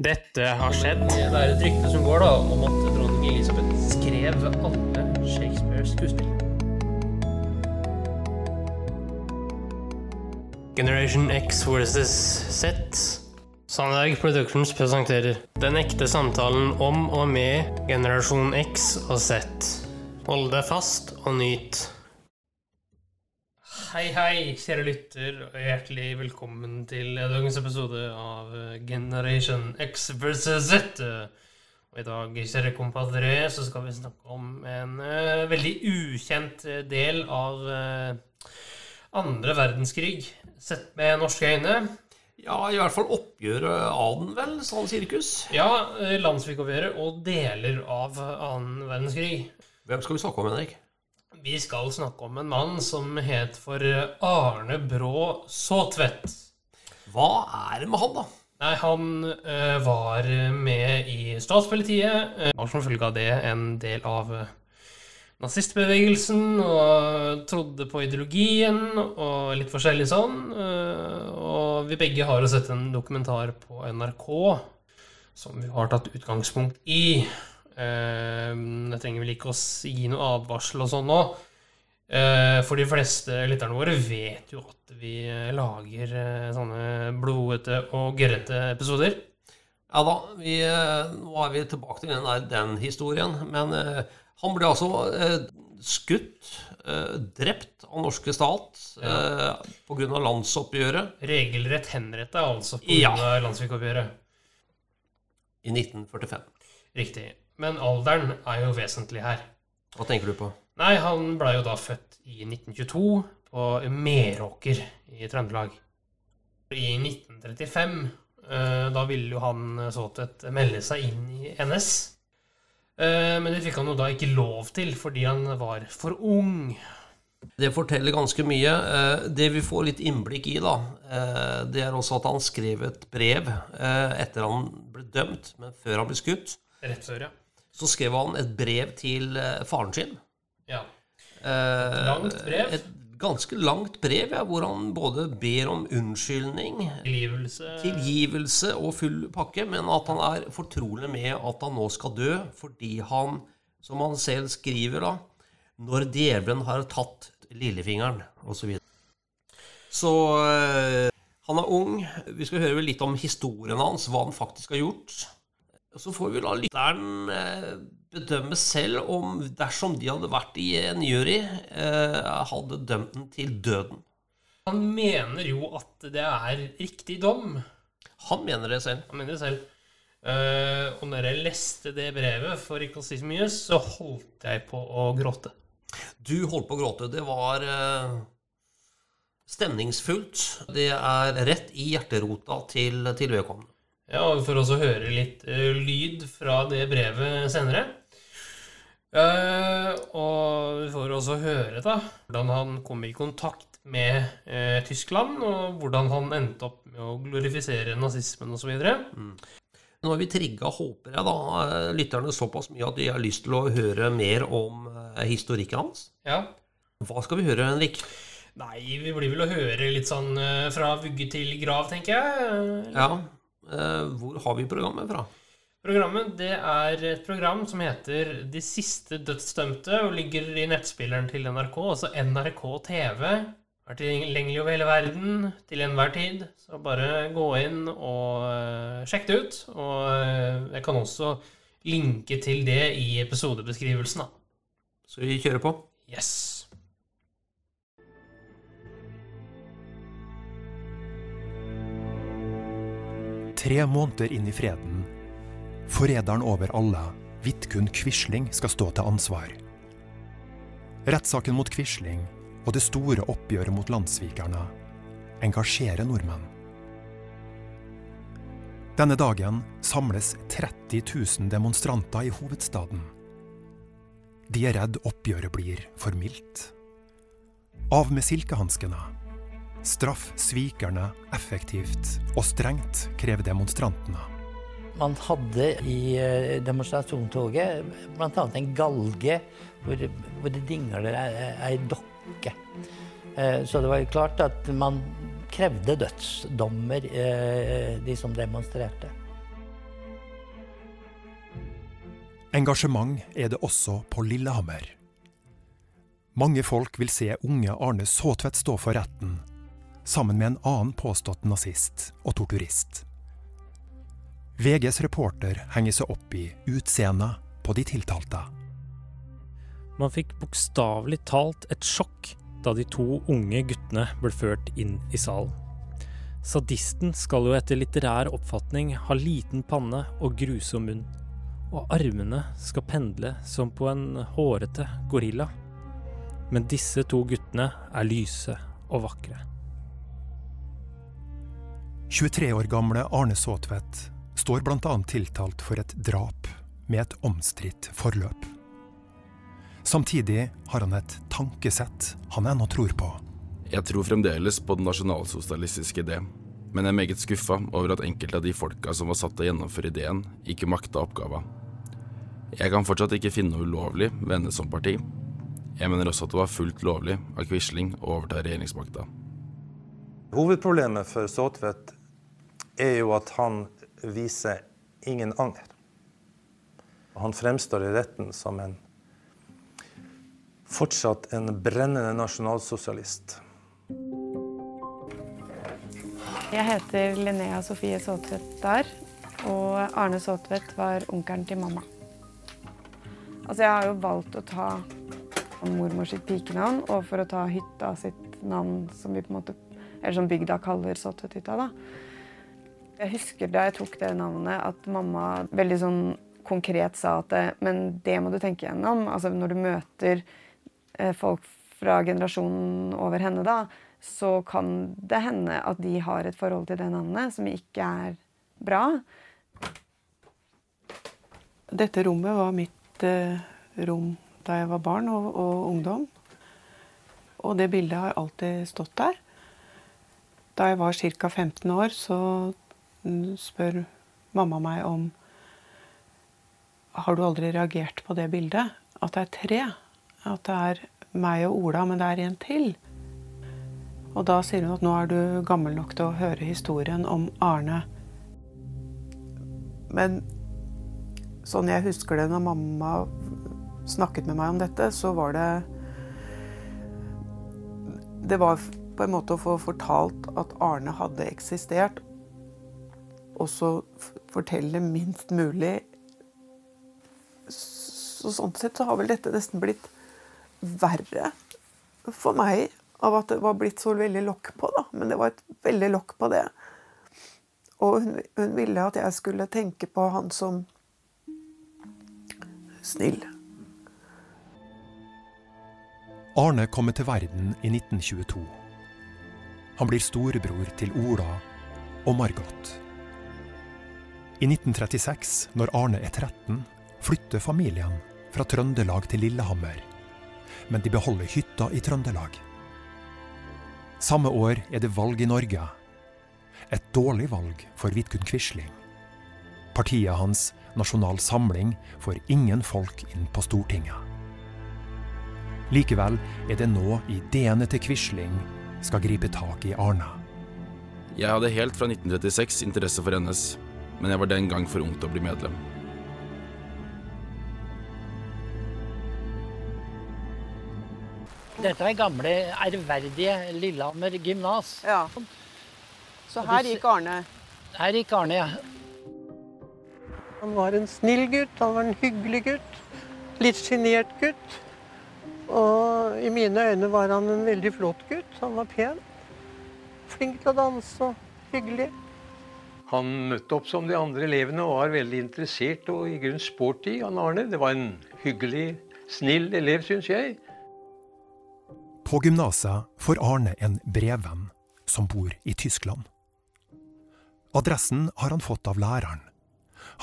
Dette har skjedd. Det er et rykte som går da, om at dronning Elisabeth skrev alle Shakespeares skuespill. Generation X versus Z. Sandberg Productions presenterer Den ekte samtalen om og med generasjon X og Z. Hold deg fast og nyt. Hei, hei, kjære lytter, og hjertelig velkommen til dagens episode av Generation X versus Z. Og i dag, kjære kompadre, så skal vi snakke om en uh, veldig ukjent eh, del av uh, andre verdenskrig, sett med norske øyne. Ja, i hvert fall oppgjøret av den, vel, sånn sirkus. Ja, landsvikoppgjøret landssvikoppgjøret og deler av annen verdenskrig. Hvem skal vi snakke om, Henrik? Vi skal snakke om en mann som het for Arne Brå Saatvedt. Hva er det med han, da? Nei, han eh, var med i statspolitiet. Uh, var som følge av det en del av eh, nazistbevegelsen og trodde på ideologien og litt forskjellig sånn. Eh, og vi begge har jo sett en dokumentar på NRK som vi har tatt utgangspunkt i. Eh, Jeg trenger vel ikke å gi noe advarsel og sånn nå. Eh, For de fleste lytterne våre vet jo at vi eh, lager eh, sånne blodete og gørrete episoder. Ja da, vi, eh, nå er vi tilbake til den, der, den historien. Men eh, han ble altså eh, skutt, eh, drept av norske stat eh, på grunn av landsoppgjøret Regelrett henretta, altså, på Ja. landssvikoppgjøret. i 1945. Riktig. Men alderen er jo vesentlig her. Hva tenker du på? Nei, han blei jo da født i 1922 på Meråker i Trøndelag. I 1935, eh, da ville jo han Såtvedt melde seg inn i NS. Eh, Men det fikk han jo da ikke lov til, fordi han var for ung. Det forteller ganske mye. Eh, Det vi får litt innblikk i, da, eh, det er også at han skrev et brev eh, etter han ble dømt, men før han ble skutt. Rett før, ja. Så skrev han et brev til eh, faren sin. ja. Eh, Langt brev. Et ganske langt brev, ja, hvor han både ber om unnskyldning, Tilgivelse. tilgivelse og full pakke, men at han er fortrolig med at han nå skal dø, fordi han, som han selv skriver da, når djevelen har tatt lillefingeren, osv. Så, så eh, han er ung. Vi skal høre litt om historien hans, hva han faktisk har gjort. Så får vi la lytteren eh, bedømme selv om dersom de hadde vært i en jury, eh, hadde dømt den til døden. Han mener jo at det er riktig dom. Han mener det selv. Han mener det selv. Uh, og når jeg leste det brevet, for ikke å si så mye, så holdt jeg på å gråte. Du holdt på å gråte. Det var uh, stemningsfullt. Det er rett i hjerterota til, til vedkommende. Ja, og vi får også høre litt eh, lyd fra det brevet senere. Eh, og vi får også høre da hvordan han kom i kontakt med eh, Tyskland, og hvordan han endte opp med å glorifisere nazismen osv. Nå har vi trigga, håper jeg, da, lytterne såpass mye at de har lyst til å høre mer om historikken hans. Ja. Hva skal vi høre, Henrik? Nei, vi blir vel å høre litt sånn fra vugge til grav, tenker jeg. Ja, eh, hvor har vi programmet fra? Programmet det er et program som heter De siste dødsdømte og ligger i nettspilleren til NRK, altså NRK TV. Er tilgjengelig over hele verden til enhver tid. Så bare gå inn og uh, sjekk det ut. Og eh, jeg kan også linke til det i episodebeskrivelsen. da. Så vi kjører på. Yes. Tre måneder inn i freden. Forræderen over alle, Vidkun Quisling, skal stå til ansvar. Rettssaken mot Quisling og det store oppgjøret mot landssvikerne engasjerer nordmenn. Denne dagen samles 30 000 demonstranter i hovedstaden. De er redd oppgjøret blir for mildt. Av med silkehanskene. Straff svikerne effektivt og strengt, krever demonstrantene. Man hadde i eh, demonstrasjonstoget bl.a. en galge hvor, hvor det dingler ei, dokke. Eh, Så det var jo klart at man krevde dødsdommer, eh, de som demonstrerte. Engasjement er det også på Lillehammer. Mange folk vil se unge Arne Såtvedt stå for retten, sammen med en annen påstått nazist og torturist. VGs reporter henger seg opp i utseendet på de tiltalte. Man fikk bokstavelig talt et sjokk da de to unge guttene ble ført inn i salen. Sadisten skal jo etter litterær oppfatning ha liten panne og grusom munn og armene skal pendle som på en hårete gorilla. Men disse to guttene er lyse og vakre. 23 år gamle Arne Saatvedt står bl.a. tiltalt for et drap med et omstridt forløp. Samtidig har han et tankesett han ennå tror på. Jeg tror fremdeles på den nasjonalsosialistiske idé, men jeg er meget skuffa over at enkelte av de folka som var satt til å gjennomføre ideen, ikke makta oppgava. Jeg kan fortsatt ikke finne noe ulovlig ved henne som parti. Jeg mener også at det var fullt lovlig av Quisling å overta regjeringsmakta. Hovedproblemet for Såtvedt er jo at han viser ingen anger. Han fremstår i retten som en fortsatt en brennende nasjonalsosialist. Jeg heter Linnea Sofie Saatvedt Dahr, og Arne Saatvedt var onkelen til mamma. Altså, jeg har jo valgt å ta mormor sitt pikenavn og for å ta hytta sitt navn, som vi på en måte Eller som bygda kaller Såtvedthytta, da. Jeg husker da jeg tok det navnet, at mamma veldig sånn konkret sa at det, Men det må du tenke gjennom. Altså når du møter eh, folk fra generasjonen over henne, da, så kan det hende at de har et forhold til det navnet som ikke er bra. Dette rommet var mitt rom da jeg var barn og, og, ungdom. Og det bildet har alltid stått der. Da jeg var ca. 15 år, så spør mamma meg om Har du aldri reagert på det bildet? At det er tre. At det er meg og Ola, men det er en til. Og da sier hun at nå er du gammel nok til å høre historien om Arne. Men sånn jeg husker det når mamma snakket med meg om dette, så var det Det var på en måte å få fortalt at Arne hadde eksistert, og så fortelle minst mulig. Så sånn sett så har vel dette nesten blitt verre for meg av at det var blitt så veldig lokk på, da. Men det var et veldig lokk på det. Og hun, hun ville at jeg skulle tenke på han som snill. Arne kommer til verden i 1922. Han blir storebror til Ola og Margot. I 1936, når Arne er 13, flytter familien fra Trøndelag til Lillehammer. Men de beholder hytta i Trøndelag. Samme år er det valg i Norge. Et dårlig valg for Vidkun Quisling. Partiet hans, Nasjonal Samling, får ingen folk inn på Stortinget. Likevel er det nå ideene til Quisling skal gripe tak i Arne. Jeg hadde helt fra 1936 interesse for NS, men jeg var den gang for ung til å bli medlem. Dette er gamle, ærverdige Lillehammer gymnas. Ja. Så her gikk Arne. Her gikk Arne, ja. Han var en snill gutt, han var en hyggelig gutt. Litt sjenert gutt. Og i mine øyne var han en veldig flott gutt. Han var pen. Flink til å danse og hyggelig. Han møtte opp som de andre elevene og var veldig interessert og i grunnen sporty. Han Arne. Det var en hyggelig, snill elev, syns jeg. På gymnaset får Arne en brevvenn som bor i Tyskland. Adressen har han fått av læreren.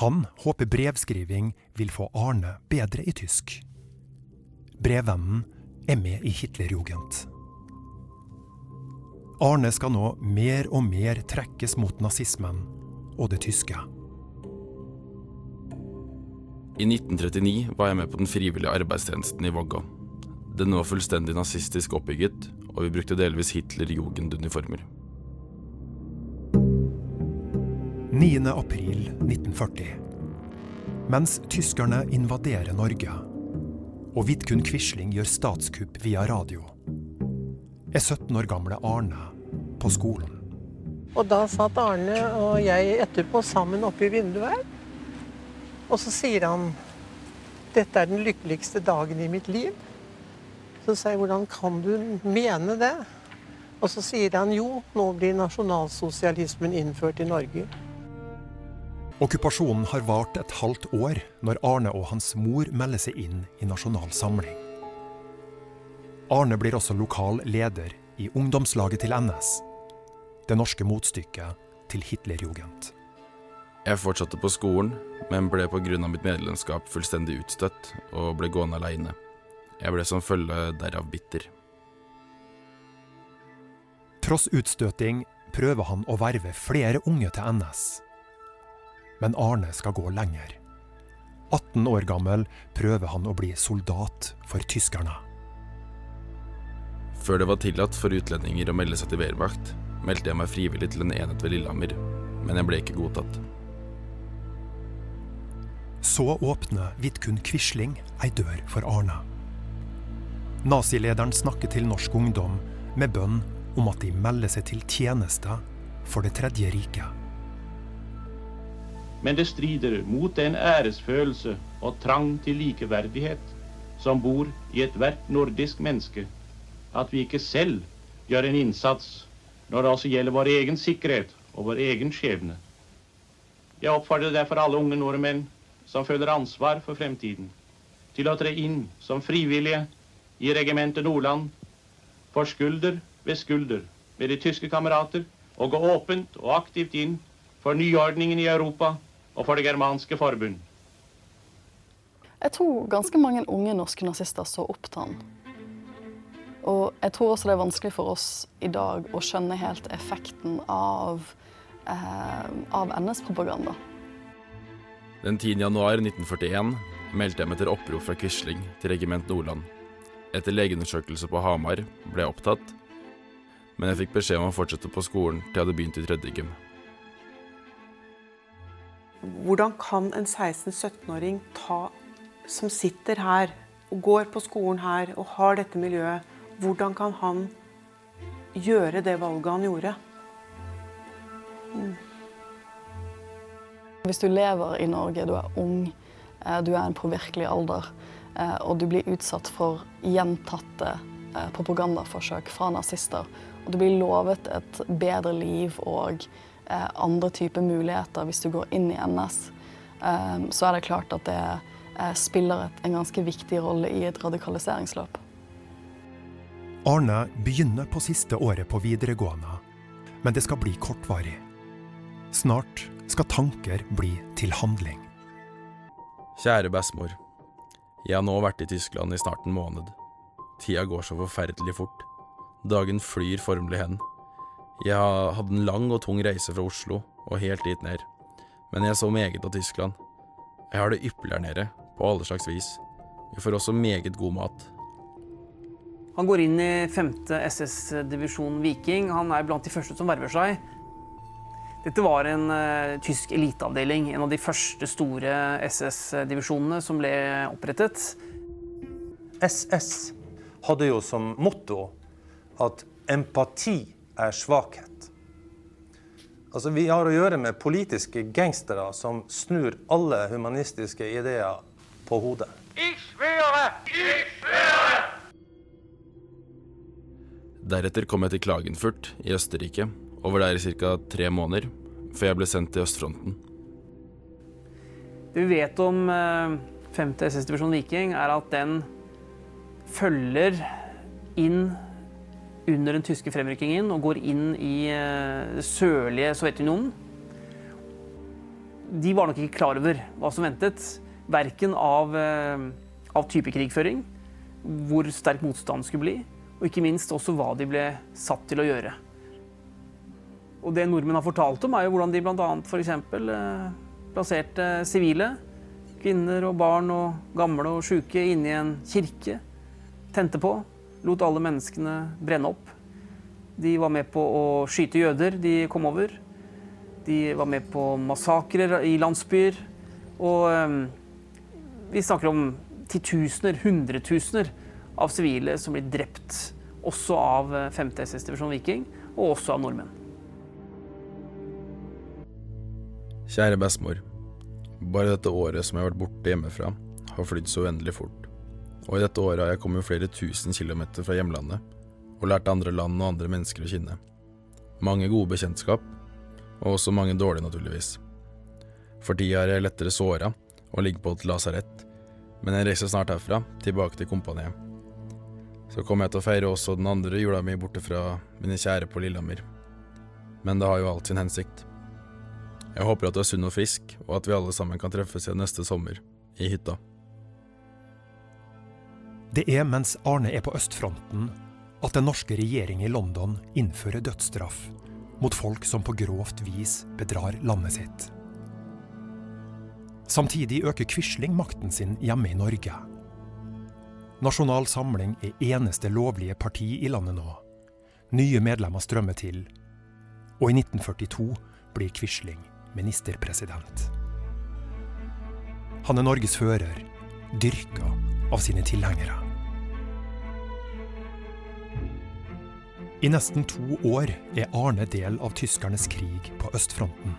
Han håper brevskriving vil få Arne bedre i tysk. Brevvennen er med i Hitlerjugend. Arne skal nå mer og mer trekkes mot nazismen og det tyske. I 1939 var jeg med på den frivillige arbeidstjenesten i Vågå. Den var fullstendig nazistisk oppbygget, og vi brukte delvis Hitler-Jugend-uniformer. 9. april 1940. Mens tyskerne invaderer Norge, og Vidkun Quisling gjør statskupp via radio, er 17 år gamle Arne på skolen. Og da satt Arne og jeg etterpå sammen oppe i vinduet her. Og så sier han dette er den lykkeligste dagen i mitt liv. Så sier jeg hvordan kan du mene det? Og så sier han jo, nå blir nasjonalsosialismen innført i Norge. Okkupasjonen har vart et halvt år når Arne og hans mor melder seg inn i Nasjonal Samling. Arne blir også lokal leder i ungdomslaget til NS, det norske motstykket til Hitlerjugend. Jeg fortsatte på skolen, men ble pga. mitt medlemskap fullstendig utstøtt og ble gående aleine. Jeg ble som følge derav bitter. Tross utstøting prøver han å verve flere unge til NS. Men Arne skal gå lenger. 18 år gammel prøver han å bli soldat for tyskerne. Før det var tillatt for utlendinger å melde seg til Wehrmacht, meldte jeg meg frivillig til en enhet ved Lillehammer, men jeg ble ikke godtatt. Så åpner Vidkun Quisling ei dør for Arne. Nazilederen snakker til norsk ungdom med bønn om at de melder seg til tjeneste for Det tredje riket. Men det strider mot den æresfølelse og trang til likeverdighet som bor i ethvert nordisk menneske, at vi ikke selv gjør en innsats når det også gjelder vår egen sikkerhet og vår egen skjebne. Jeg oppfordrer derfor alle unge nordmenn som føler ansvar for fremtiden, til å tre inn som frivillige i regimentet Nordland, for skulder ved skulder med de tyske kamerater, og gå åpent og aktivt inn for nyordningen i Europa og for Det germanske forbund. Jeg tror ganske mange unge norske nazister så opp til han. Og jeg tror også det er vanskelig for oss i dag å skjønne helt effekten av, eh, av NS-propaganda. Den 10. januar 1941 meldte jeg meg til opprop fra Quisling til regiment Nordland. Etter legeundersøkelse på Hamar ble jeg opptatt, men jeg fikk beskjed om å fortsette på skolen til jeg hadde begynt i tredje gym. Hvordan kan en 16-17-åring ta som sitter her og går på skolen her og har dette miljøet, hvordan kan han gjøre det valget han gjorde? Mm. Hvis du lever i Norge, du er ung, eh, du er en påvirkelig alder, eh, og du blir utsatt for gjentatte eh, propagandaforsøk fra nazister, og du blir lovet et bedre liv og andre typer muligheter hvis du går inn i NS, så er det klart at det spiller en ganske viktig rolle i et radikaliseringsløp. Arne begynner på siste året på videregående, men det skal bli kortvarig. Snart skal tanker bli til handling. Kjære bestemor. Jeg har nå vært i Tyskland i snart en måned. Tida går så forferdelig fort. Dagen flyr formelig hen. Jeg har hatt en lang og tung reise fra Oslo og helt dit ned, men jeg så meget av Tyskland. Jeg har det ypperlig her nede, på alle slags vis. Vi får også meget god mat. Han går inn i 5. SS-divisjon Viking. Han er blant de første som verver seg. Dette var en uh, tysk eliteavdeling, en av de første store SS-divisjonene som ble opprettet. SS hadde jo som motto at empati er svakhet. Altså, vi har å gjøre med politiske gangstere som snur alle humanistiske ideer på hodet. Ich schwöre! Ich schwöre! Deretter kom jeg til Klagenfurt i Østerrike og var der i ca. tre måneder, før jeg ble sendt til østfronten. Det vi vet om 5. SS-divisjon Viking, er at den følger inn under den tyske fremrykkingen og går inn i det sørlige Sovjetunionen. De var nok ikke klar over hva som ventet, verken av, av type krigføring, hvor sterk motstand skulle bli, og ikke minst også hva de ble satt til å gjøre. Og det nordmenn har fortalt om, er jo hvordan de bl.a. f.eks. Eh, plasserte sivile, kvinner og barn og gamle og sjuke, inne i en kirke. Tente på, lot alle menneskene brenne opp. De var med på å skyte jøder de kom over. De var med på massakrer i landsbyer. Og eh, vi snakker om titusener, hundretusener av sivile som blir drept. Også av 5. SS-divisjon Viking, og også av nordmenn. Kjære bestemor. Bare dette året som jeg har vært borte hjemmefra, har flydd så uendelig fort. Og i dette året har jeg kommet flere tusen kilometer fra hjemlandet, og lært andre land og andre mennesker å kjenne. Mange gode bekjentskap, og også mange dårlige, naturligvis. For tida er jeg lettere såra og ligger på et lasarett, men jeg reiser snart herfra, tilbake til kompaniet. Så kommer jeg til å feire også den andre jula mi borte fra mine kjære på Lillehammer. Men det har jo alt sin hensikt. Jeg håper at du er sunn og frisk, og at vi alle sammen kan treffes igjen neste sommer, i hytta. Det er mens Arne er på østfronten at den norske regjeringen i London innfører dødsstraff mot folk som på grovt vis bedrar landet sitt. Samtidig øker Quisling makten sin hjemme i Norge. Nasjonal Samling er eneste lovlige parti i landet nå. Nye medlemmer strømmer til, og i 1942 blir Quisling ministerpresident. Han er Norges fører, dyrka av sine tilhengere. I nesten to år er Arne del av tyskernes krig på østfronten.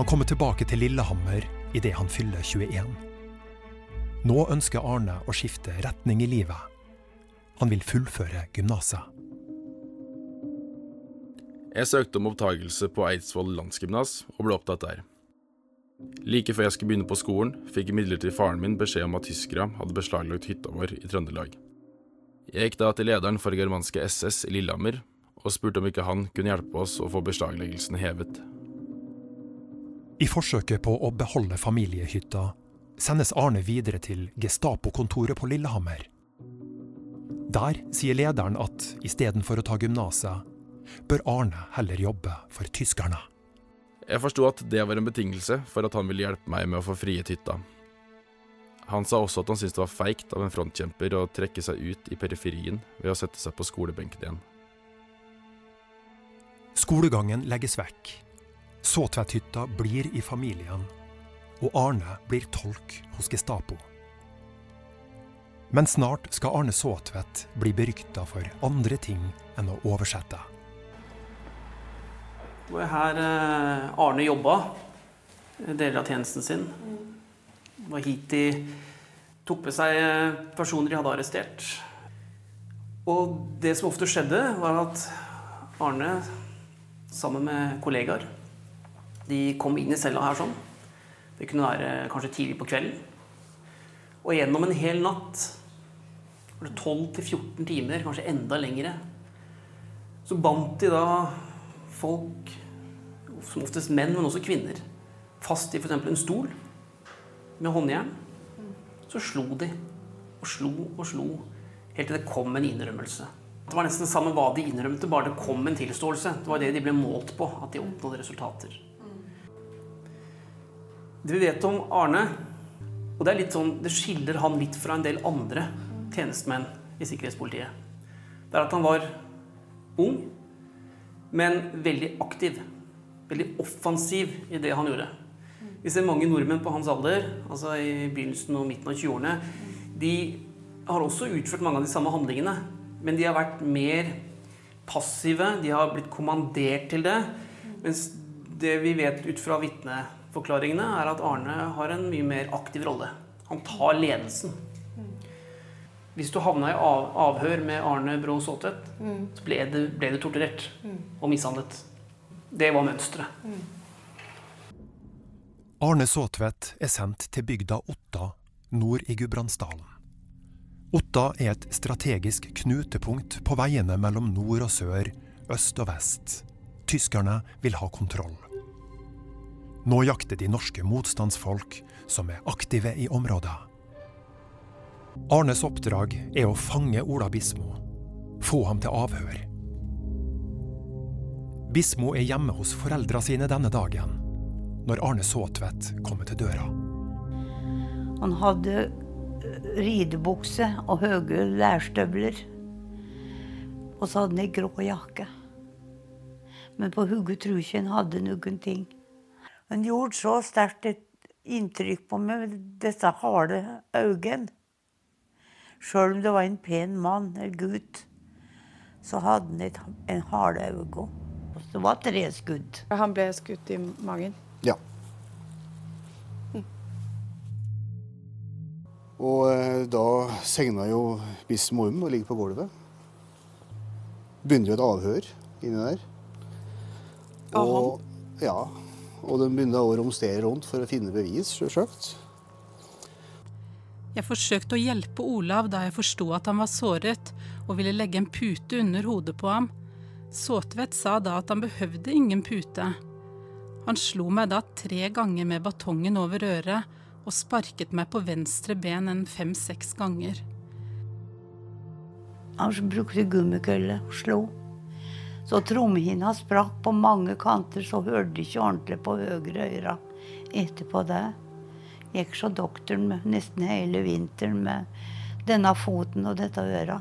Han kommer tilbake til Lillehammer idet han fyller 21. Nå ønsker Arne å skifte retning i livet. Han vil fullføre gymnaset. Jeg søkte om opptakelse på Eidsvoll landsgymnas og ble opptatt der. Like før jeg skulle begynne på skolen, fikk imidlertid faren min beskjed om at tyskere hadde beslaglagt hytta vår i Trøndelag. Jeg gikk da til lederen for germanske SS i Lillehammer og spurte om ikke han kunne hjelpe oss å få beslagleggelsen hevet. I forsøket på å beholde familiehytta sendes Arne videre til Gestapo-kontoret på Lillehammer. Der sier lederen at istedenfor å ta gymnaset, bør Arne heller jobbe for tyskerne. Jeg forsto at det var en betingelse for at han ville hjelpe meg med å få friet hytta. Han sa også at han syntes det var feigt av en frontkjemper å trekke seg ut i periferien ved å sette seg på skolebenken igjen. Skolegangen legges vekk. Såtvetthytta blir i familien, og Arne blir tolk hos Gestapo. Men snart skal Arne Såtvedt bli berykta for andre ting enn å oversette. Det var her eh, Arne jobba deler av tjenesten sin. Det var hit de tok med seg eh, personer de hadde arrestert. Og det som ofte skjedde, var at Arne sammen med kollegaer de kom inn i cella her sånn. Det kunne være kanskje tidlig på kvelden. Og gjennom en hel natt, 12-14 timer, kanskje enda lengre, så bandt de da folk, som oftest menn, men også kvinner, fast i f.eks. en stol med håndjern. Så slo de og slo og slo helt til det kom en innrømmelse. Det var nesten det samme hva de innrømte, bare det kom en tilståelse. Det var det de ble målt på, at de oppnådde resultater. Det vi vet om Arne, og det, er litt sånn, det skiller han litt fra en del andre tjenestemenn i sikkerhetspolitiet, det er at han var ung, men veldig aktiv. Veldig offensiv i det han gjorde. Vi ser mange nordmenn på hans alder, altså i begynnelsen og midten av 20-årene, de har også utført mange av de samme handlingene, men de har vært mer passive, de har blitt kommandert til det. Mens det vi vet ut fra vitneforklaringene, er at Arne har en mye mer aktiv rolle. Han tar ledelsen. Hvis du havna i av avhør med Arne Brå Saatvedt, Mm. så ble du, ble du torturert Mm. og mishandlet. Det var mønsteret. Arne Saatvedt er sendt til bygda Otta nord i Gudbrandsdalen. Otta er et strategisk knutepunkt på veiene mellom nord og sør, øst og vest. Tyskerne vil ha kontroll. Nå jakter de norske motstandsfolk som er aktive i området. Arnes oppdrag er å fange Ola Bismo, få ham til avhør. Bismo er hjemme hos foreldra sine denne dagen, når Arne Saatvedt kommer til døra. Han hadde eh, ridebukse og høye lærstøvler. Og så hadde han ei grå jakke. Men på hodet tror ikke han hadde noen ting. Han gjorde så sterkt et inntrykk på meg med disse harde øynene. Sjøl om det var en pen mann, en gutt, så hadde han et, en harde øyne. Det var tre skudd. Han ble skutt i magen? Ja. Og eh, da segna jo biss om og ligger på gulvet. Begynner jo et avhør inni der. Og, ja, og de begynner å romstere rundt for å finne bevis, sjølsagt. Jeg forsøkte å hjelpe Olav da jeg forsto at han var såret, og ville legge en pute under hodet på ham. Såtvedt sa da at han behøvde ingen pute. Han slo meg da tre ganger med batongen over øret og sparket meg på venstre ben en fem-seks ganger. Han brukte gummikølle og slo. Så trommehinna sprakk på mange kanter, så hørte de ikke ordentlig på høyre øre etterpå det. Gikk så doktoren med nesten hele vinteren med denne foten og dette øra.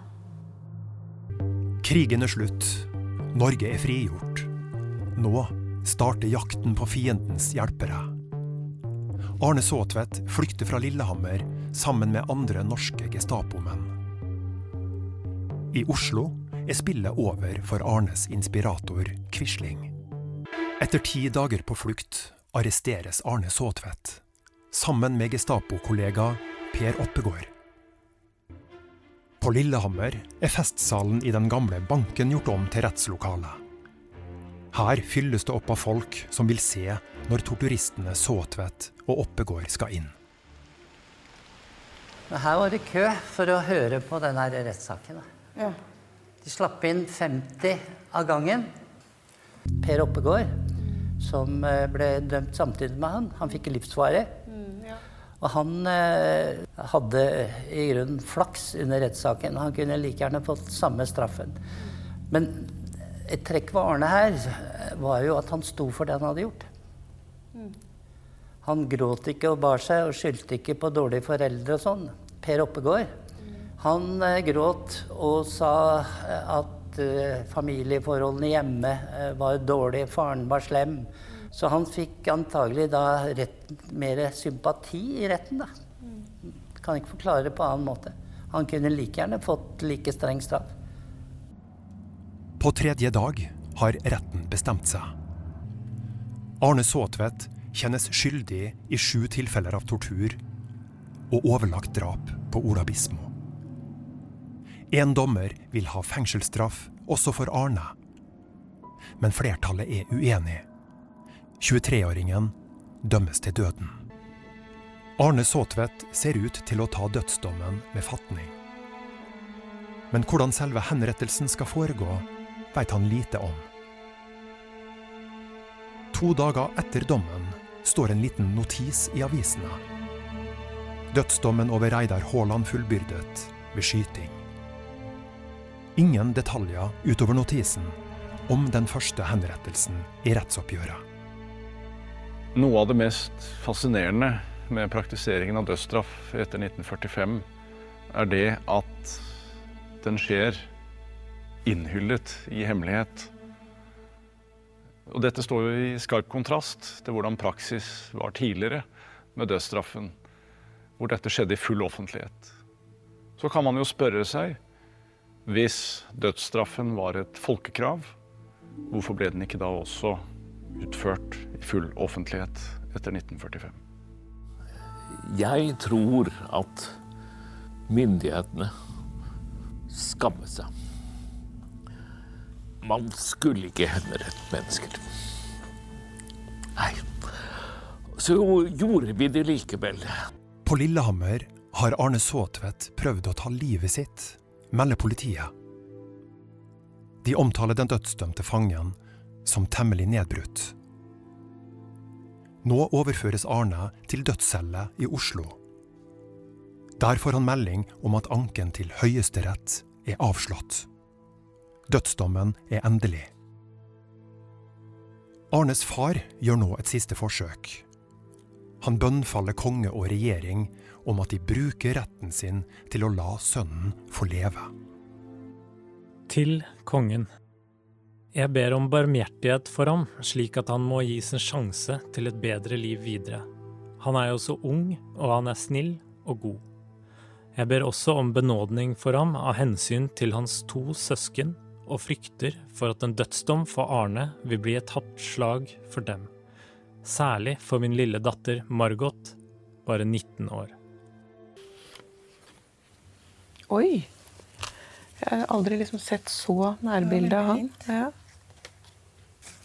Krigen er slutt. Norge er frigjort. Nå starter jakten på fiendens hjelpere. Arne Såtvedt flykter fra Lillehammer sammen med andre norske Gestapo-menn. I Oslo er spillet over for Arnes inspirator Quisling. Etter ti dager på flukt arresteres Arne Såtvedt, sammen med Gestapo-kollega Per Oppegård. På Lillehammer er festsalen i den gamle banken gjort om til rettslokale. Her fylles det opp av folk som vil se når torturistene Såtvedt og Oppegård skal inn. Her var det kø for å høre på denne rettssaken. Ja. De slapp inn 50 av gangen. Per Oppegård, som eh, ble dømt samtidig med han, han fikk livsvare. Og han eh, hadde i grunnen flaks under rettssaken. Han kunne like gjerne fått samme straffen. Men et trekk ved Arne her var jo at han sto for det han hadde gjort. Han gråt ikke og bar seg og skyldte ikke på dårlige foreldre og sånn. Per Oppegård. Han eh, gråt og sa eh, at eh, familieforholdene hjemme var dårlige, faren var slem. Så han fikk antagelig da rett, mer sympati i retten, da. Kan ikke forklare det på annen måte. Han kunne like gjerne fått like streng straff. På tredje dag har retten bestemt seg. Arne Såtvedt kjennes skyldig i sju tilfeller av tortur og overlagt drap på Ola Bismo. En dommer vil ha fengselsstraff også for Arne. Men flertallet er uenig. 23-åringen dømmes til døden. Arne Såtvedt ser ut til å ta dødsdommen med fatning. Men hvordan selve henrettelsen skal foregå, veit han lite om. To dager etter dommen står en liten notis i avisene. Dødsdommen over Reidar Haaland fullbyrdet ved skyting. Ingen detaljer utover notisen om den første henrettelsen i rettsoppgjøret. Noe av det mest fascinerende med praktiseringen av dødsstraff etter 1945 er det at den skjer innhyllet i hemmelighet. Og dette står jo i skarp kontrast til hvordan praksis var tidligere med dødsstraffen, hvor dette skjedde i full offentlighet. Så kan man jo spørre seg, hvis dødsstraffen var et folkekrav, hvorfor ble den ikke da også utført i full offentlighet etter 1945? Jeg tror at myndighetene skammet seg. Man skulle ikke henrette mennesker. Nei. Så gjorde vi det likevel. På Lillehammer har Arne Såtvedt prøvd å ta livet sitt, melder politiet. De omtaler den dødsdømte fangen som temmelig nedbrutt. Nå overføres Arne til dødscelle i Oslo. Der får han melding om at anken til Høyesterett er avslått. Dødsdommen er endelig. Arnes far gjør nå et siste forsøk. Han bønnfaller konge og regjering om at de bruker retten sin til å la sønnen få leve. Til kongen. Jeg ber om barmhjertighet for ham, slik at han må gis en sjanse til et bedre liv videre. Han er jo så ung, og han er snill og god. Jeg ber også om benådning for ham av hensyn til hans to søsken, og frykter for at en dødsdom for Arne vil bli et hardt slag for dem. Særlig for min lille datter Margot, bare 19 år. Oi! Jeg har aldri liksom sett så nærbilde av han. Ja.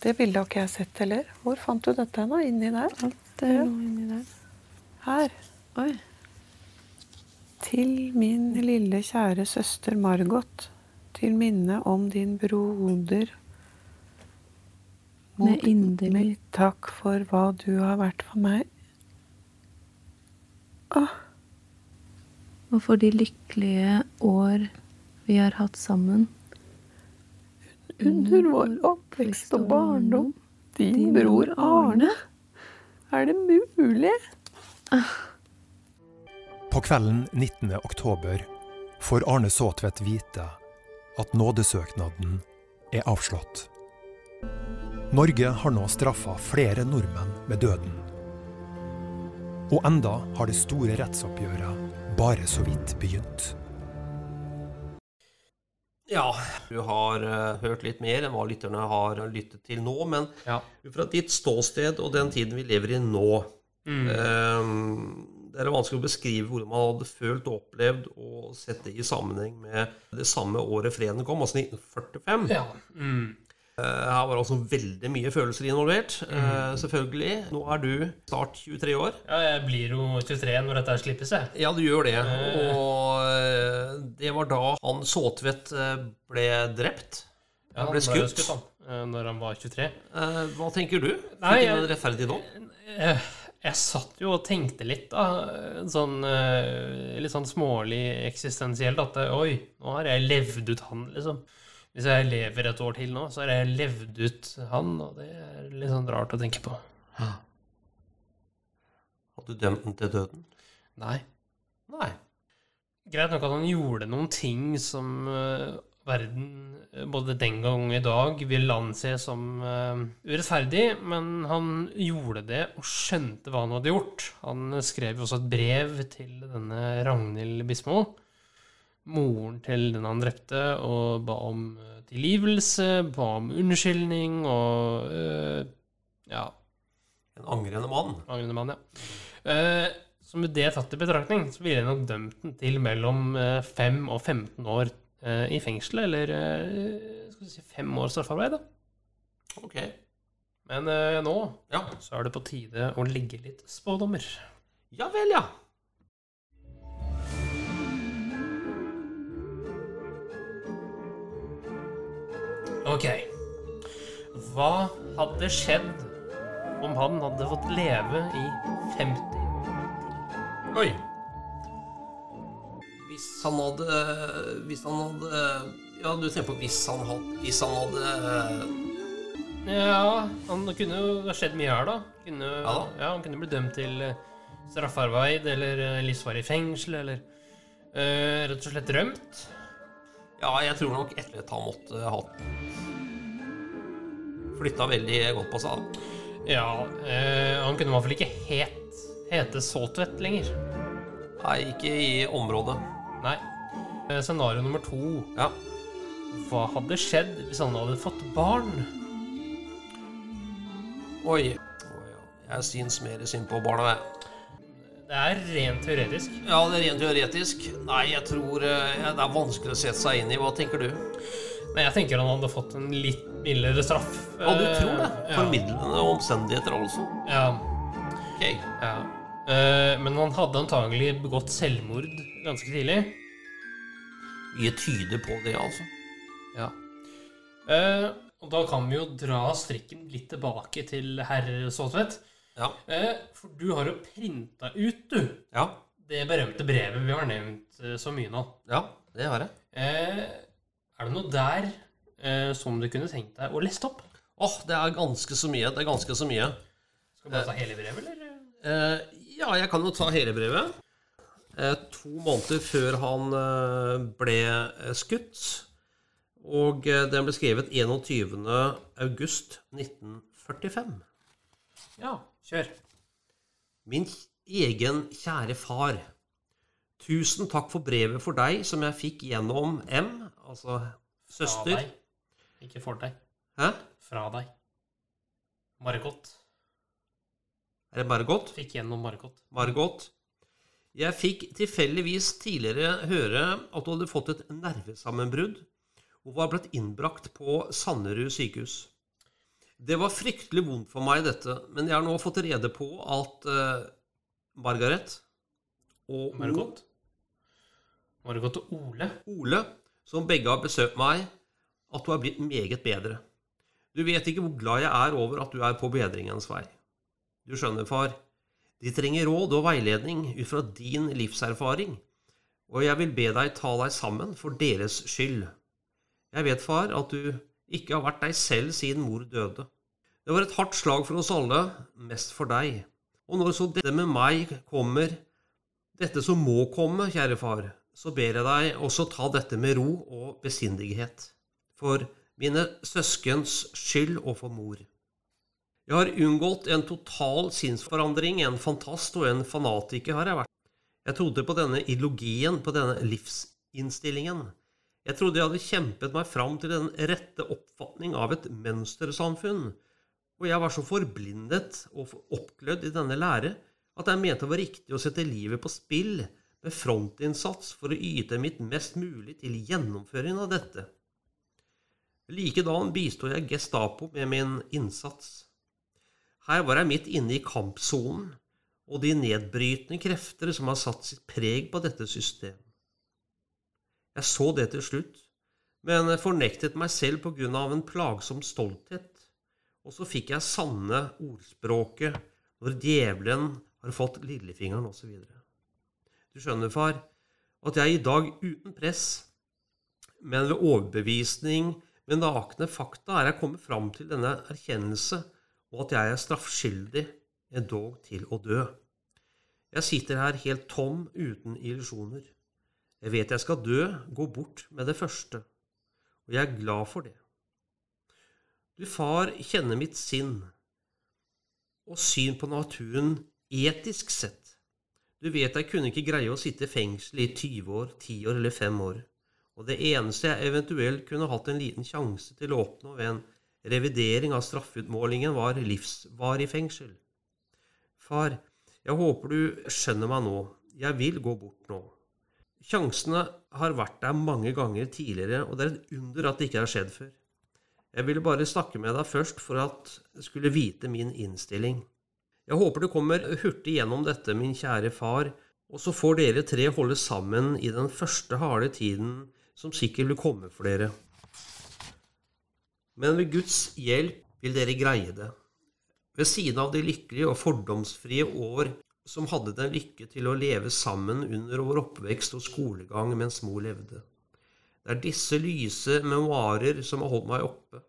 Det bildet har ikke jeg sett heller. Hvor fant du dette nå? Inni der? Alt er ja. inni der. Her. Oi. Til min lille kjære søster Margot, til minne om din broder. Med inderlig takk for hva du har vært for meg. Åh. Og for de lykkelige år vi har hatt sammen. Under vår oppvekst og barndom. Din bror Arne. Er det mulig? På kvelden 19. oktober får Arne Såtvedt vite at nådesøknaden er avslått. Norge har nå straffa flere nordmenn med døden. Og enda har det store rettsoppgjøret bare så vidt begynt. Ja, du har uh, hørt litt mer enn hva lytterne har lyttet til nå. Men ja. fra ditt ståsted og den tiden vi lever i nå Mm. uh, Det er vanskelig å beskrive hvordan man hadde følt og opplevd og sett det i sammenheng med det samme året freden kom, altså 1945. Ja. Mm. Eh, Her var også veldig mye følelser involvert, eh, Mm. selvfølgelig. Nå er du snart 23 år. Ja, jeg blir jo 23 når dette slippes, jeg. Ja, du gjør det. Eh. Og det var da han Såtvedt ble drept. Ja, Han ble skutt. han, eh, når han var 23. Eh, Hva tenker du? Nei, Fikk jeg- en rettferdig dom? Jeg, jeg satt jo og tenkte litt, da. Sånn litt sånn smålig eksistensielt at oi, nå har jeg levd ut han, liksom. Hvis jeg lever et år til nå, så har jeg levd ut han, og det er litt sånn rart å tenke på. Hadde du dømt den til døden? Nei. Nei. Greit nok at han gjorde noen ting som eh, verden, eh, både den gang og i dag, vil anse som eh, urettferdig, men han gjorde det og skjønte hva han hadde gjort. Han skrev jo også et brev til denne Ragnhild Bismo, moren til den han drepte, og ba om eh, tilgivelse, ba om unnskyldning og uh, ja. En angrende mann. Angrende mann, ja. Uh, så med det tatt i betraktning, så ville jeg nok dømt den til mellom eh, 5 og 15 år i fengsel, eller skal vi si 5 års straffarbeid, da. Ok. Men nå Ja. så er det på tide å legge litt spådommer. Ja vel, ja. Ok. Hva hadde skjedd om han hadde fått leve i 50 år? Oi. Hvis han hadde Hvis han hadde Ja, du tenker på hvis han hadde Hvis han hadde Ja, han kunne jo ha skjedd mye her, da. Kunne, Ja da. ja, han kunne bli dømt til eh, straffarbeid eller eh, livsvarig fengsel, eller eh, rett og slett rømt. Ja, jeg tror nok etter at han måtte ha flytta veldig godt på seg. Ja, eh, han kunne i hvert fall ikke het, hete Såtvedt lenger. Nei, ikke i området. Nei. Eh, Scenario nummer to. Ja. Hva hadde skjedd hvis han hadde fått barn? Oi. Ja. Jeg syns mer synd på barna, jeg. Det er rent teoretisk. Ja, det er rent teoretisk. Nei, jeg tror eh, det er vanskelig å sette seg inn i. Hva tenker du? Nei, jeg tenker han hadde fått en litt mildere straff. Ja, du tror det? Formidlende ja. Formidlende omstendigheter, altså? Ja. Ok. ja. Eh, men han hadde antagelig begått selvmord ganske tidlig. Mye tyder på det, altså. Ja. Eh, og da kan vi jo dra strikken litt tilbake til herr Saatvedt. Ja. Eh, for du har jo printa ut, du, Ja. det berømte brevet vi har nevnt eh, så mye nå. Ja, det har jeg. Eh, er det noe der eh, som du kunne tenkt deg å leste opp? Åh, det er ganske så mye. Det er ganske så mye. Skal du bare ta hele brevet, eller? Eh, ja, jeg kan jo ta hele brevet. Eh, to måneder før han eh, ble eh, skutt, Og eh, den ble skrevet 21. august 1945. Ja, kjør. Min egen kjære far. Tusen takk for brevet for deg som jeg fikk gjennom M, altså søster. Deg. Ikke for deg. Hæ? Fra deg. Margot. Er det Margot? Fikk gjennom Margot. Margot. Jeg fikk tilfeldigvis tidligere høre at du hadde fått et nervesammenbrudd og var blitt innbrakt på Sanderud sykehus. Det var fryktelig vondt for meg, dette, men jeg har nå fått rede på at uh, Margaret og Margot? Margot og Ole? Ole, som begge har besøkt meg, at du har blitt meget bedre. Du vet ikke hvor glad jeg er over at du er på bedringens vei. Du skjønner, far, de trenger råd og veiledning ut fra din livserfaring, og jeg vil be deg ta deg sammen for deres skyld. Jeg vet, far, at du ikke har vært deg selv siden mor døde. Det var et hardt slag for oss alle, mest for deg. Og når så dette med meg kommer, dette som må komme, kjære far, så ber jeg deg også ta dette med ro og besindighet. For mine søskens skyld og for mor. Jeg har unngått en total sinnsforandring, en fantast og en fanatiker har jeg vært. Jeg trodde på denne ideologien, på denne livsinnstillingen. Jeg trodde jeg hadde kjempet meg fram til den rette oppfatning av et mønstersamfunn, og jeg var så forblindet og oppglødd i denne lære at jeg mente det var riktig å sette livet på spill med frontinnsats for å yte mitt mest mulig til gjennomføringen av dette. Likedan bisto jeg Gestapo med min innsats. Her var jeg midt inne i kampsonen og de nedbrytende krefter som har satt sitt preg på dette system. Jeg så det til slutt, men fornektet meg selv på grunn av en plagsom stolthet, og så fikk jeg sanne ordspråket når djevelen har fått lillefingeren, osv. Du skjønner, far, at jeg i dag uten press, men ved overbevisning med nakne fakta er jeg kommet fram til denne erkjennelse, og at jeg er straffskyldig, endog til å dø. Jeg sitter her helt tom, uten illusjoner. Jeg vet jeg skal dø, gå bort med det første, og jeg er glad for det. Du, far, kjenner mitt sinn og syn på naturen etisk sett. Du vet jeg kunne ikke greie å sitte i fengsel i 20 år, 10 år eller 5 år, og det eneste jeg eventuelt kunne hatt en liten sjanse til å oppnå ved en revidering av straffeutmålingen, var livsvarig fengsel. Far, jeg håper du skjønner meg nå, jeg vil gå bort nå. Sjansene har vært der mange ganger tidligere, og det er et under at det ikke har skjedd før. Jeg ville bare snakke med deg først for at du skulle vite min innstilling. Jeg håper du kommer hurtig gjennom dette, min kjære far, og så får dere tre holde sammen i den første harde tiden som sikkert vil komme for dere. Men ved Guds hjelp vil dere greie det. Ved siden av de lykkelige og fordomsfrie år som hadde den lykke til å leve sammen under vår oppvekst og skolegang mens mor levde. Det er disse lyse memoarer som har holdt meg oppe,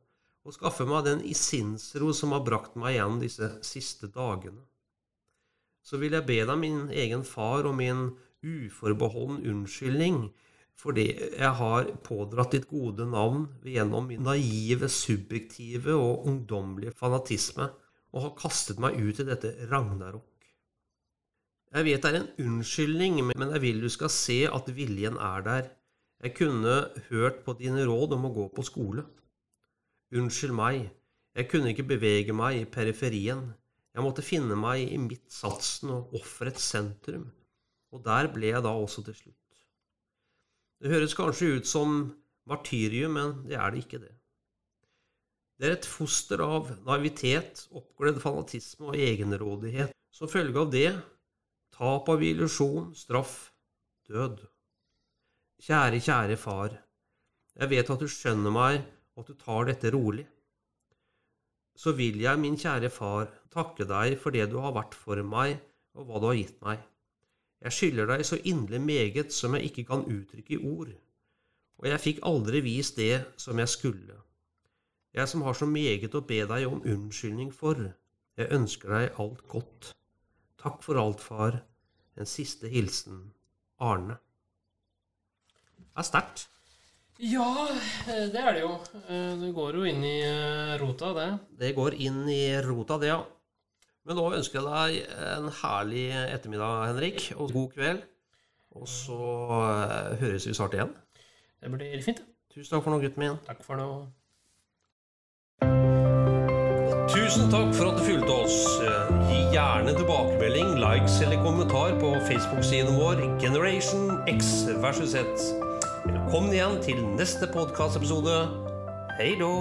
og skaffet meg den sinnsro som har brakt meg igjen disse siste dagene. Så vil jeg be deg, min egen far, om min uforbeholden unnskyldning for det jeg har pådratt ditt gode navn gjennom min naive, subjektive og ungdommelige fanatisme, og har kastet meg ut i dette ragnarok. Jeg vet det er en unnskyldning, men jeg vil du skal se at viljen er der. Jeg kunne hørt på dine råd om å gå på skole. Unnskyld meg, jeg kunne ikke bevege meg i periferien. Jeg måtte finne meg i midtsatsen og offerets sentrum, og der ble jeg da også til slutt. Det høres kanskje ut som martyrium, men det er det ikke det. Det er et foster av naivitet, oppglødd fanatisme og egenrådighet. Som følge av det tap av illusjon, straff, død. Kjære, kjære far, jeg vet at du skjønner meg, og at du tar dette rolig. Så vil jeg, min kjære far, takke deg for det du har vært for meg, og hva du har gitt meg. Jeg skylder deg så inderlig meget som jeg ikke kan uttrykke i ord, og jeg fikk aldri vist det som jeg skulle. Jeg som har så meget å be deg om unnskyldning for, jeg ønsker deg alt godt. Takk for alt, far. En siste hilsen Arne. Det er sterkt. Ja, det er det jo. Eh, Det går jo inn i eh, rota, det. Det går inn i rota, det, ja. Men nå ønsker jeg deg en herlig ettermiddag, Henrik, og god kveld. Og så eh, høres vi snart igjen. Det blir fint. Tusen takk for nå, gutten min. Takk for nå. Tusen takk for at du fulgte oss. Gi gjerne tilbakemelding, likes eller kommentar på Facebook-siden vår Generation X versus Z. Velkommen igjen til neste podkastepisode. Hei då!